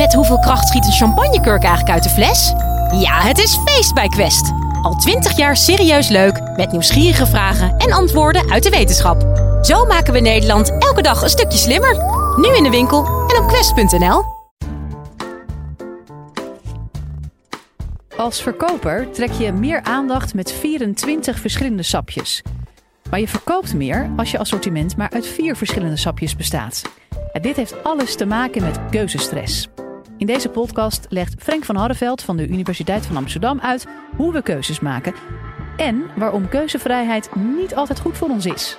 Met hoeveel kracht schiet een champagnekurk eigenlijk uit de fles? Ja, het is feest bij Quest. Al twintig jaar serieus leuk, met nieuwsgierige vragen en antwoorden uit de wetenschap. Zo maken we Nederland elke dag een stukje slimmer. Nu in de winkel en op quest.nl. Als verkoper trek je meer aandacht met 24 verschillende sapjes. Maar je verkoopt meer als je assortiment maar uit vier verschillende sapjes bestaat. En dit heeft alles te maken met keuzestress. In deze podcast legt Frank van Harreveld van de Universiteit van Amsterdam uit hoe we keuzes maken en waarom keuzevrijheid niet altijd goed voor ons is.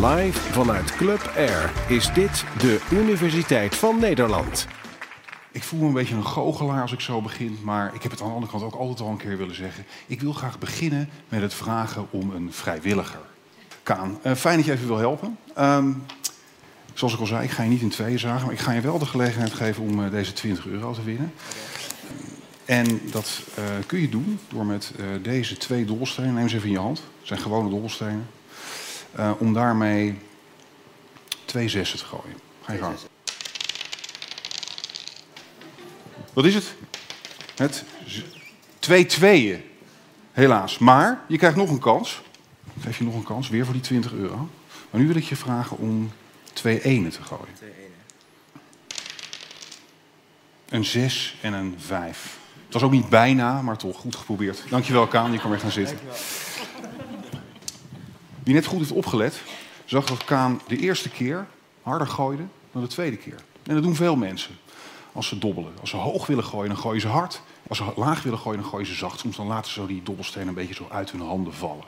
Live vanuit Club Air is dit de Universiteit van Nederland. Ik voel me een beetje een goochelaar als ik zo begin, maar ik heb het aan de andere kant ook altijd al een keer willen zeggen. Ik wil graag beginnen met het vragen om een vrijwilliger. Kaan, uh, fijn dat je even wil helpen. Um, zoals ik al zei, ik ga je niet in tweeën zagen, maar ik ga je wel de gelegenheid geven om uh, deze 20 euro te winnen. En dat uh, kun je doen door met deze twee dobbelstenen, neem ze even in je hand, het zijn gewone dobbelstenen, om daarmee twee zessen te gooien. Ga je gang. Wat is het? Het twee tweeën. Helaas. Maar je krijgt nog een kans. Ik geef je nog een kans, weer voor die 20 euro. Maar nu wil ik je vragen om twee enen te gooien. Twee enen. Een 6 en een 5. Het was ook niet bijna, maar toch goed geprobeerd. Dankjewel, Kaan. Je kan weer gaan zitten. Wie net goed heeft opgelet, zag dat Kaan de eerste keer harder gooide dan de tweede keer. En dat doen veel mensen als ze dobbelen. Als ze hoog willen gooien, dan gooien ze hard. Als ze laag willen gooien, dan gooien ze zacht. Soms dan laten ze die dobbelstenen een beetje zo uit hun handen vallen.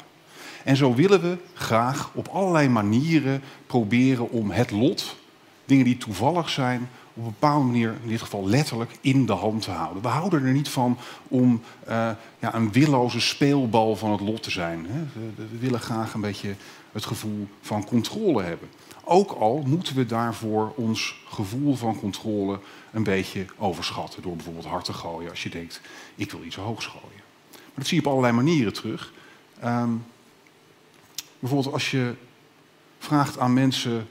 En zo willen we graag op allerlei manieren proberen om het lot, dingen die toevallig zijn, op een bepaalde manier, in dit geval letterlijk, in de hand te houden. We houden er niet van om uh, ja, een willoze speelbal van het lot te zijn. Hè. We, willen graag een beetje het gevoel van controle hebben. Ook al moeten we daarvoor ons gevoel van controle een beetje overschatten. Door bijvoorbeeld hard te gooien als je denkt, ik wil iets hoogs gooien. Maar dat zie je op allerlei manieren terug. Um, bijvoorbeeld als je vraagt aan mensen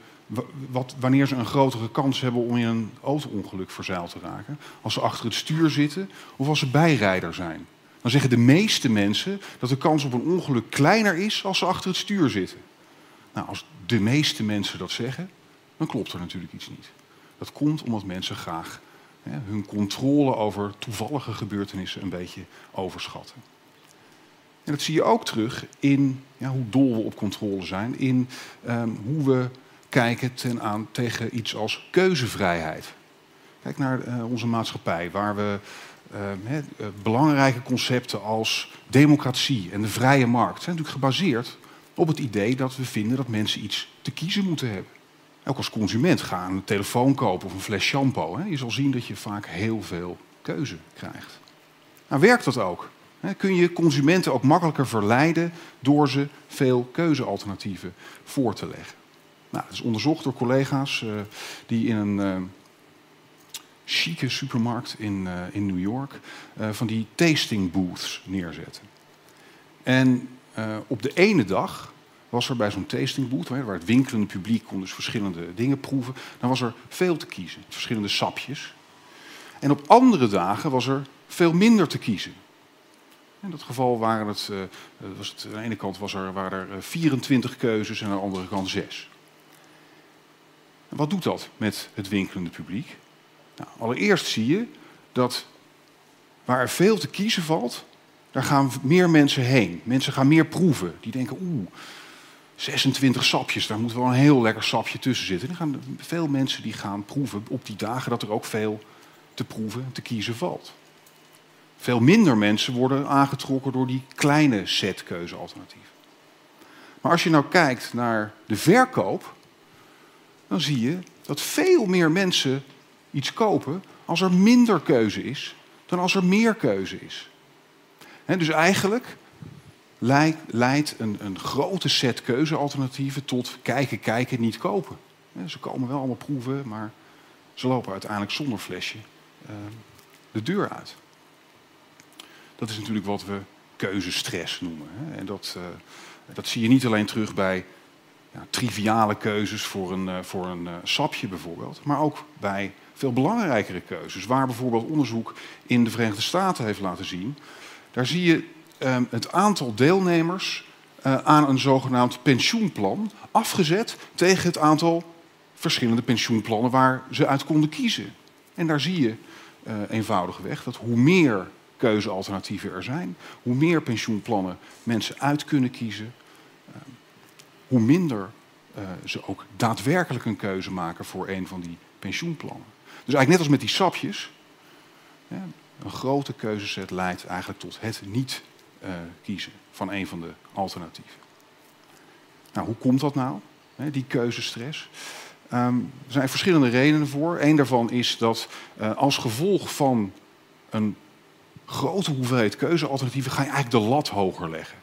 wat, wanneer ze een grotere kans hebben om in een auto-ongeluk verzeild te raken. Als ze achter het stuur zitten of als ze bijrijder zijn. Dan zeggen de meeste mensen dat de kans op een ongeluk kleiner is als ze achter het stuur zitten. Nou, als de meeste mensen dat zeggen, dan klopt er natuurlijk iets niet. Dat komt omdat mensen graag hè, hun controle over toevallige gebeurtenissen een beetje overschatten. En dat zie je ook terug in ja, hoe dol we op controle zijn, in um, hoe we kijken ten aan, tegen iets als keuzevrijheid. Kijk naar uh, onze maatschappij, waar we he, uh, belangrijke concepten als democratie en de vrije markt zijn natuurlijk gebaseerd op het idee dat we vinden dat mensen iets te kiezen moeten hebben. Ook als consument ga een telefoon kopen of een fles shampoo. Je zal zien dat je vaak heel veel keuze krijgt. Nou, werkt dat ook? Kun je consumenten ook makkelijker verleiden door ze veel keuzealternatieven voor te leggen? Nou, dat is onderzocht door collega's uh, die in een uh, chique supermarkt in, uh, in New York van die tasting booths neerzetten. En op de ene dag was er bij zo'n tasting booth, waar het winkelende publiek kon dus verschillende dingen proeven, dan was er veel te kiezen, verschillende sapjes. En op andere dagen was er veel minder te kiezen. In dat geval waren het, uh, was het aan de ene kant was er, waren er 24 keuzes en aan de andere kant 6. En wat doet dat met het winkelende publiek? Nou, allereerst zie je dat waar er veel te kiezen valt, daar gaan meer mensen heen. Mensen gaan meer proeven. Die denken, oeh, 26 sapjes, daar moet wel een heel lekker sapje tussen zitten. Er gaan veel mensen die gaan proeven op die dagen dat er ook veel te proeven, te kiezen valt. Veel minder mensen worden aangetrokken door die kleine set keuzealternatieven. Maar als je nou kijkt naar de verkoop, dan zie je dat veel meer mensen iets kopen als er minder keuze is dan als er meer keuze is. Dus eigenlijk leidt een, een, grote set keuzealternatieven tot kijken, kijken, niet kopen. Ze komen wel allemaal proeven, maar ze lopen uiteindelijk zonder flesje uh, de deur uit. Dat is natuurlijk wat we keuzestress noemen. Hè. En dat, uh, dat zie je niet alleen terug bij ja, triviale keuzes voor een, eh, voor een eh, sapje bijvoorbeeld. Maar ook bij veel belangrijkere keuzes. Waar bijvoorbeeld onderzoek in de Verenigde Staten heeft laten zien. Daar zie je ehm, het aantal deelnemers eh, aan een zogenaamd pensioenplan afgezet tegen het aantal verschillende pensioenplannen waar ze uit konden kiezen. En daar zie je eenvoudigweg dat hoe meer keuzealternatieven er zijn, hoe meer pensioenplannen mensen uit kunnen kiezen, uh, hoe minder uh, ze ook daadwerkelijk een keuze maken voor een van die pensioenplannen. Dus eigenlijk net als met die sapjes, een grote keuzeset leidt eigenlijk tot het niet kiezen van een van de alternatieven. Nou, hoe komt dat nou, die keuzestress? Um, er zijn verschillende redenen voor. Eén daarvan is dat als gevolg van een grote hoeveelheid keuzealternatieven ga je eigenlijk de lat hoger leggen.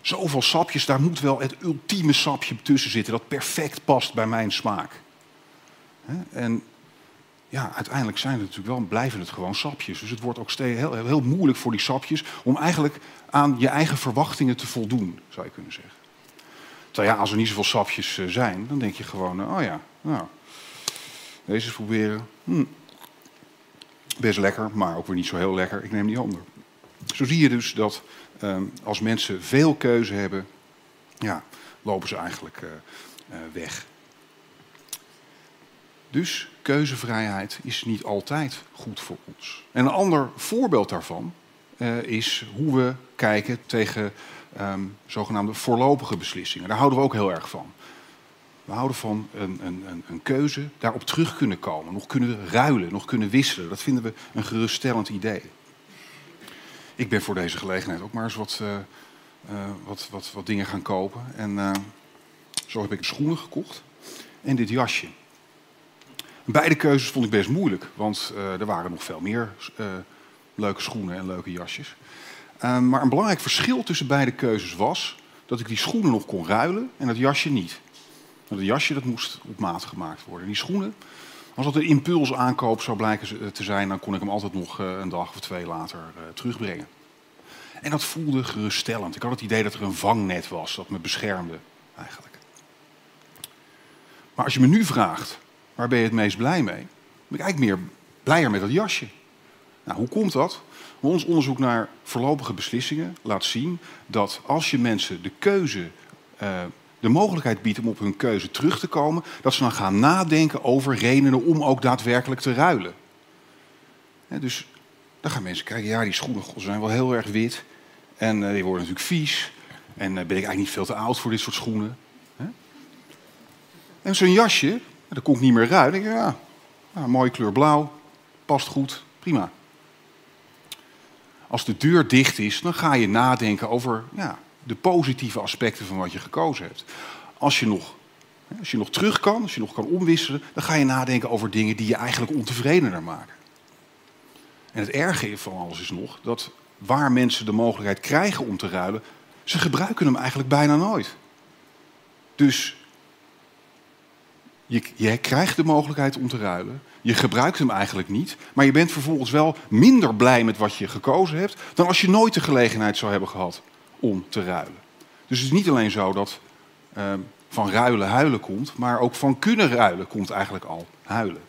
Zoveel sapjes, daar moet wel het ultieme sapje tussen zitten dat perfect past bij mijn smaak. En ja, uiteindelijk zijn het natuurlijk wel, blijven het gewoon sapjes. Dus het wordt ook steeds heel, heel moeilijk voor die sapjes om eigenlijk aan je eigen verwachtingen te voldoen, zou je kunnen zeggen. Terwijl ja, als er niet zoveel sapjes eh, zijn, dan denk je gewoon, oh ja, nou, deze eens proberen. Hm. Best lekker, maar ook weer niet zo heel lekker. Ik neem die ander. Zo zie je dus dat um, als mensen veel keuze hebben, ja, lopen ze eigenlijk uh, uh, weg. Dus keuzevrijheid is niet altijd goed voor ons. En een ander voorbeeld daarvan uh, is hoe we kijken tegen um, zogenaamde voorlopige beslissingen. Daar houden we ook heel erg van. We houden van een, een, een, keuze, daarop terug kunnen komen, nog kunnen ruilen, nog kunnen wisselen. Dat vinden we een geruststellend idee. Ik ben voor deze gelegenheid ook maar eens wat, uh, uh, wat, wat, dingen gaan kopen. En uh, zo heb ik schoenen gekocht en dit jasje. Beide keuzes vond ik best moeilijk, want er waren nog veel meer leuke schoenen en leuke jasjes. Uh, maar een belangrijk verschil tussen beide keuzes was dat ik die schoenen nog kon ruilen en het jasje niet. Het jasje dat moest op maat gemaakt worden. Die schoenen, als dat een impulsaankoop zou blijken te zijn, dan kon ik hem altijd nog uh, een dag of twee later uh, terugbrengen. En dat voelde geruststellend. Ik had het idee dat er een vangnet was dat me beschermde, eigenlijk. Maar als je me nu vraagt, waar ben je het meest blij mee? Ben ik eigenlijk meer blijer met dat jasje. Nou, hoe komt dat? Ons onderzoek naar voorlopige beslissingen laat zien dat als je mensen de keuze, uh, de mogelijkheid biedt om op hun keuze terug te komen, dat ze dan gaan nadenken over redenen om ook daadwerkelijk te ruilen. Dus dan gaan mensen kijken, ja, die schoenen zijn wel heel erg wit en uh, die worden natuurlijk vies. En uh, ben ik eigenlijk niet veel te oud voor dit soort schoenen. En zo'n jasje, dat kon ik niet meer ruilen. Ik, ja, ja, mooie kleur blauw, past goed, prima. Als de deur dicht is, dan ga je nadenken over ja, de positieve aspecten van wat je gekozen hebt. Als je, nog, als je nog terug kan, als je nog kan omwisselen, dan ga je nadenken over dingen die je eigenlijk ontevredener maken. En het erge van alles is nog dat waar mensen de mogelijkheid krijgen om te ruilen, ze gebruiken hem eigenlijk bijna nooit. Dus je, je krijgt de mogelijkheid om te ruilen. Je gebruikt hem eigenlijk niet, maar je bent vervolgens wel minder blij met wat je gekozen hebt dan als je nooit de gelegenheid zou hebben gehad om te ruilen. Dus het is niet alleen zo dat uh, van ruilen huilen komt, maar ook van kunnen ruilen komt eigenlijk al huilen.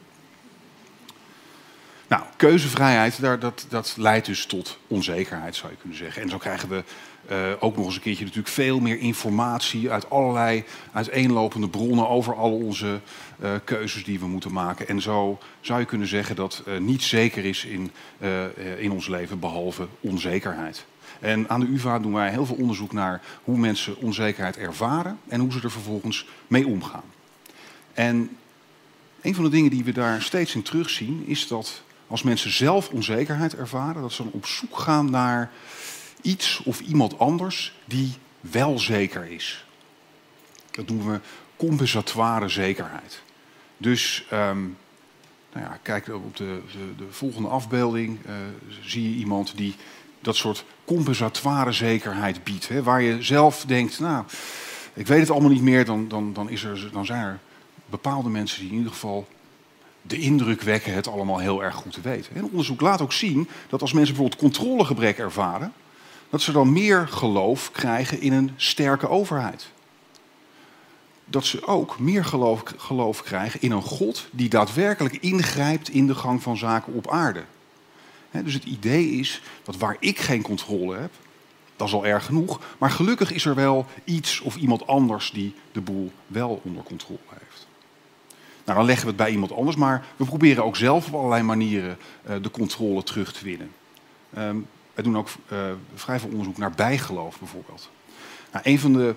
Nou, keuzevrijheid, daar, dat, dat leidt dus tot onzekerheid, zou je kunnen zeggen. En zo krijgen we uh, ook nog eens een keertje natuurlijk veel meer informatie uit allerlei uiteenlopende bronnen over al onze uh, keuzes die we moeten maken. En zo zou je kunnen zeggen dat uh, niets zeker is in, in ons leven behalve onzekerheid. En aan de UvA doen wij heel veel onderzoek naar hoe mensen onzekerheid ervaren en hoe ze er vervolgens mee omgaan. En een van de dingen die we daar steeds in terugzien is dat als mensen zelf onzekerheid ervaren, dat ze dan op zoek gaan naar iets of iemand anders die wel zeker is. Dat noemen we compensatoire zekerheid. Dus um, nou ja, kijk op de, de, de volgende afbeelding, uh, zie je iemand die dat soort compensatoire zekerheid biedt. Hè, waar je zelf denkt, nou, ik weet het allemaal niet meer, dan, dan, dan, is er, dan zijn er bepaalde mensen die in ieder geval de indruk wekken het allemaal heel erg goed te weten. En onderzoek laat ook zien dat als mensen bijvoorbeeld controlegebrek ervaren, dat ze dan meer geloof krijgen in een sterke overheid. dat ze ook meer geloof, geloof krijgen in een God die daadwerkelijk ingrijpt in de gang van zaken op aarde. Dus het idee is dat waar ik geen controle heb, dat is al erg genoeg. Maar gelukkig is er wel iets of iemand anders die de boel wel onder controle heeft. Nou, dan leggen we het bij iemand anders, maar we proberen ook zelf op allerlei manieren uh, de controle terug te winnen. Um, doen ook uh, vrij veel onderzoek naar bijgeloof bijvoorbeeld. Nou, een van de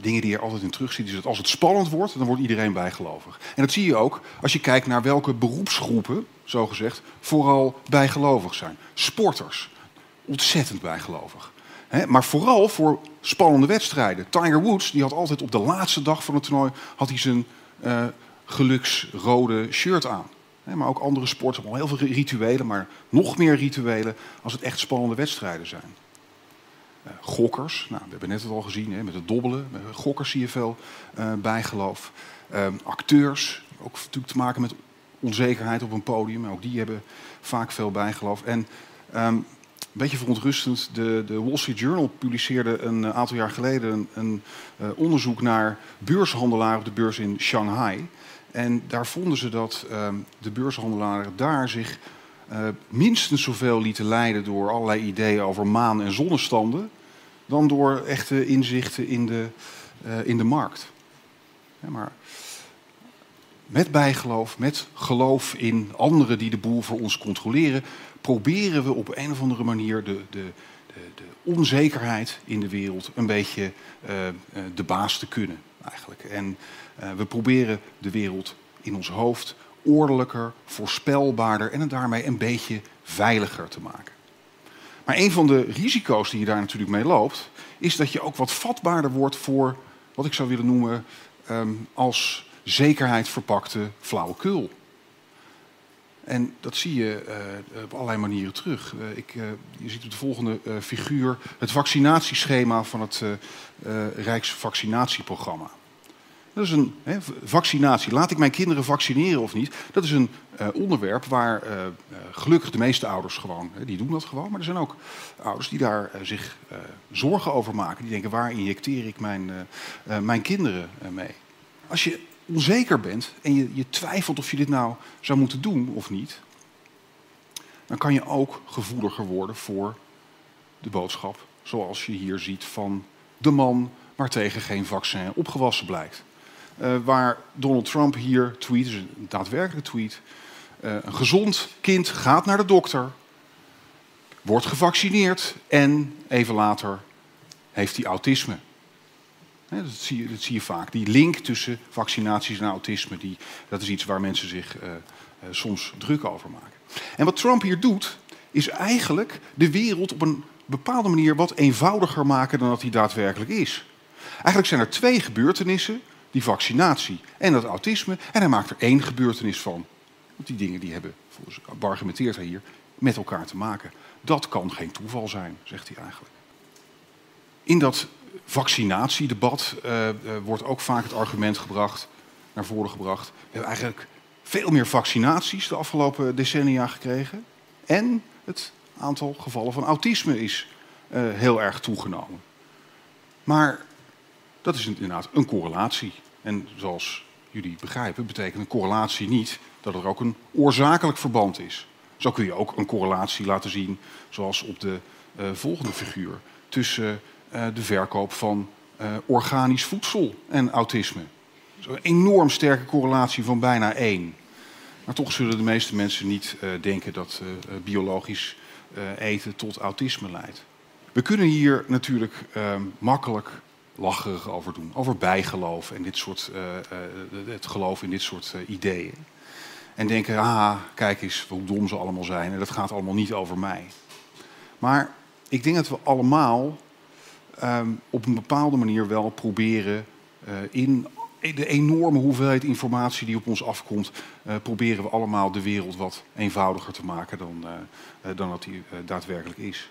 dingen die je altijd in terugziet is dat als het spannend wordt, dan wordt iedereen bijgelovig. En dat zie je ook als je kijkt naar welke beroepsgroepen, zogezegd, vooral bijgelovig zijn. Sporters, ontzettend bijgelovig maar vooral voor spannende wedstrijden. Tiger Woods die had altijd op de laatste dag van het toernooi had hij zijn uh, geluksrode shirt aan. maar ook andere sporten heel veel rituelen, maar nog meer rituelen als het echt spannende wedstrijden zijn. Uh, gokkers, nou, we hebben net het al gezien met het dobbelen. Met gokkers zie je veel uh, bijgeloof. Ehm, acteurs, ook natuurlijk te maken met onzekerheid op een podium. Ook die hebben vaak veel bijgeloof. En um, een beetje verontrustend. De, de Wall Street Journal publiceerde een eh, aantal jaar geleden een, een onderzoek naar beurshandelaren op de beurs in Shanghai. En daar vonden ze dat uh, de beurshandelaren daar zich uh, minstens zoveel lieten leiden door allerlei ideeën over maan- en zonnestanden, dan door echte inzichten in de, in de markt. Maar met bijgeloof, met geloof in anderen die de boel voor ons controleren, proberen we op een of andere manier de, de, de, de onzekerheid in de wereld een beetje uh, de baas te kunnen. Eigenlijk. En we proberen de wereld in ons hoofd ordelijker, voorspelbaarder en daarmee een beetje veiliger te maken. Maar een van de risico's die je daar natuurlijk mee loopt, is dat je ook wat vatbaarder wordt voor wat ik zou willen noemen um, als zekerheid verpakte flauwekul. En dat zie je uh, op allerlei manieren terug. Uh, ik, uh, je ziet op de volgende figuur het vaccinatieschema van het Rijksvaccinatieprogramma. Dat is een vaccinatie. Laat ik mijn kinderen vaccineren of niet? Dat is een onderwerp waar gelukkig de meeste ouders gewoon, die doen dat gewoon. Maar er zijn ook ouders die daar zich zorgen over maken. Die denken, waar injecteer ik mijn, mijn kinderen mee? Als je onzeker bent en je, je twijfelt of je dit nou zou moeten doen of niet, dan kan je ook gevoeliger worden voor de boodschap zoals je hier ziet van de man waartegen geen vaccin opgewassen blijkt. Uh, waar Donald Trump hier tweet, is een daadwerkelijke tweet. Uh, een gezond kind gaat naar de dokter, wordt gevaccineerd en even later heeft hij autisme. Dat zie, je, dat zie je vaak. Die link tussen vaccinaties en autisme, die, dat is iets waar mensen zich uh, soms druk over maken. En wat Trump hier doet, is eigenlijk de wereld op een bepaalde manier wat eenvoudiger maken dan dat hij daadwerkelijk is. Eigenlijk zijn er twee gebeurtenissen, die vaccinatie en dat autisme, en hij maakt er één gebeurtenis van. Die dingen die hebben, volgens argumenteert hij hier, met elkaar te maken. Dat kan geen toeval zijn, zegt hij eigenlijk. In dat vaccinatiedebat uh, wordt ook vaak het argument gebracht, naar voren gebracht. We hebben eigenlijk veel meer vaccinaties de afgelopen decennia gekregen. En het aantal gevallen van autisme is uh, heel erg toegenomen. Maar dat is inderdaad een correlatie. En zoals jullie begrijpen, betekent een correlatie niet dat er ook een oorzakelijk verband is. Zo kun je ook een correlatie laten zien, zoals op de volgende figuur, tussen uh, de verkoop van uh, organisch voedsel en autisme. Een enorm sterke correlatie van bijna één. Maar toch zullen de meeste mensen niet denken dat biologisch eten tot autisme leidt. We kunnen hier natuurlijk makkelijk lacherig over doen. Over bijgeloof en dit soort, het geloof in dit soort ideeën. En denken, ah, kijk eens hoe dom ze allemaal zijn. En dat gaat allemaal niet over mij. Maar ik denk dat we allemaal um, op een bepaalde manier wel proberen in de enorme hoeveelheid informatie die op ons afkomt, proberen we allemaal de wereld wat eenvoudiger te maken dan, dan dat die daadwerkelijk is.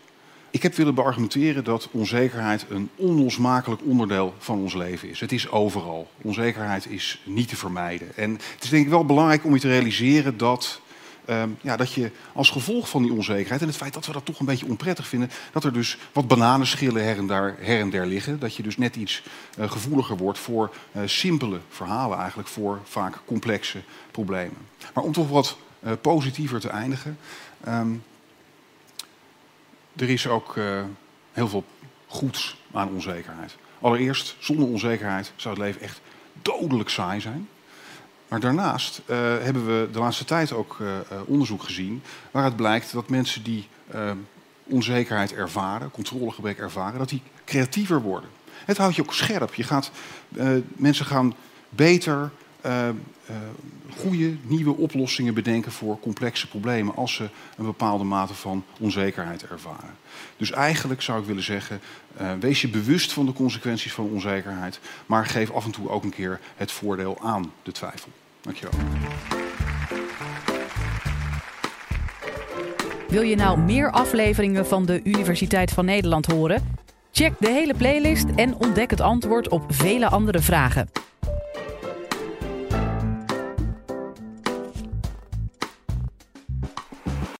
Ik heb willen beargumenteren dat onzekerheid een onlosmakelijk onderdeel van ons leven is. Het is overal. Onzekerheid is niet te vermijden. En het is denk ik wel belangrijk om je te realiseren dat ehm, ja, dat je als gevolg van die onzekerheid en het feit dat we dat toch een beetje onprettig vinden, dat er dus wat bananenschillen her en, daar, her en der liggen. Dat je dus net iets uh, gevoeliger wordt voor uh, simpele verhalen, eigenlijk voor vaak complexe problemen. Maar om toch wat uh, positiever te eindigen. Um, er is ook heel veel goeds aan onzekerheid. Allereerst, zonder onzekerheid zou het leven echt dodelijk saai zijn. Maar daarnaast uh, hebben we de laatste tijd ook uh, onderzoek gezien waaruit blijkt dat mensen die onzekerheid ervaren, controlegebrek ervaren, dat die creatiever worden. Het houdt je ook scherp. Je gaat, mensen gaan beter goede nieuwe oplossingen bedenken voor complexe problemen als ze een bepaalde mate van onzekerheid ervaren. Dus eigenlijk zou ik willen zeggen, uh, wees je bewust van de consequenties van onzekerheid, maar geef af en toe ook een keer het voordeel aan de twijfel. Dankjewel. Wil je nou meer afleveringen van de Universiteit van Nederland horen? Check de hele playlist en ontdek het antwoord op vele andere vragen.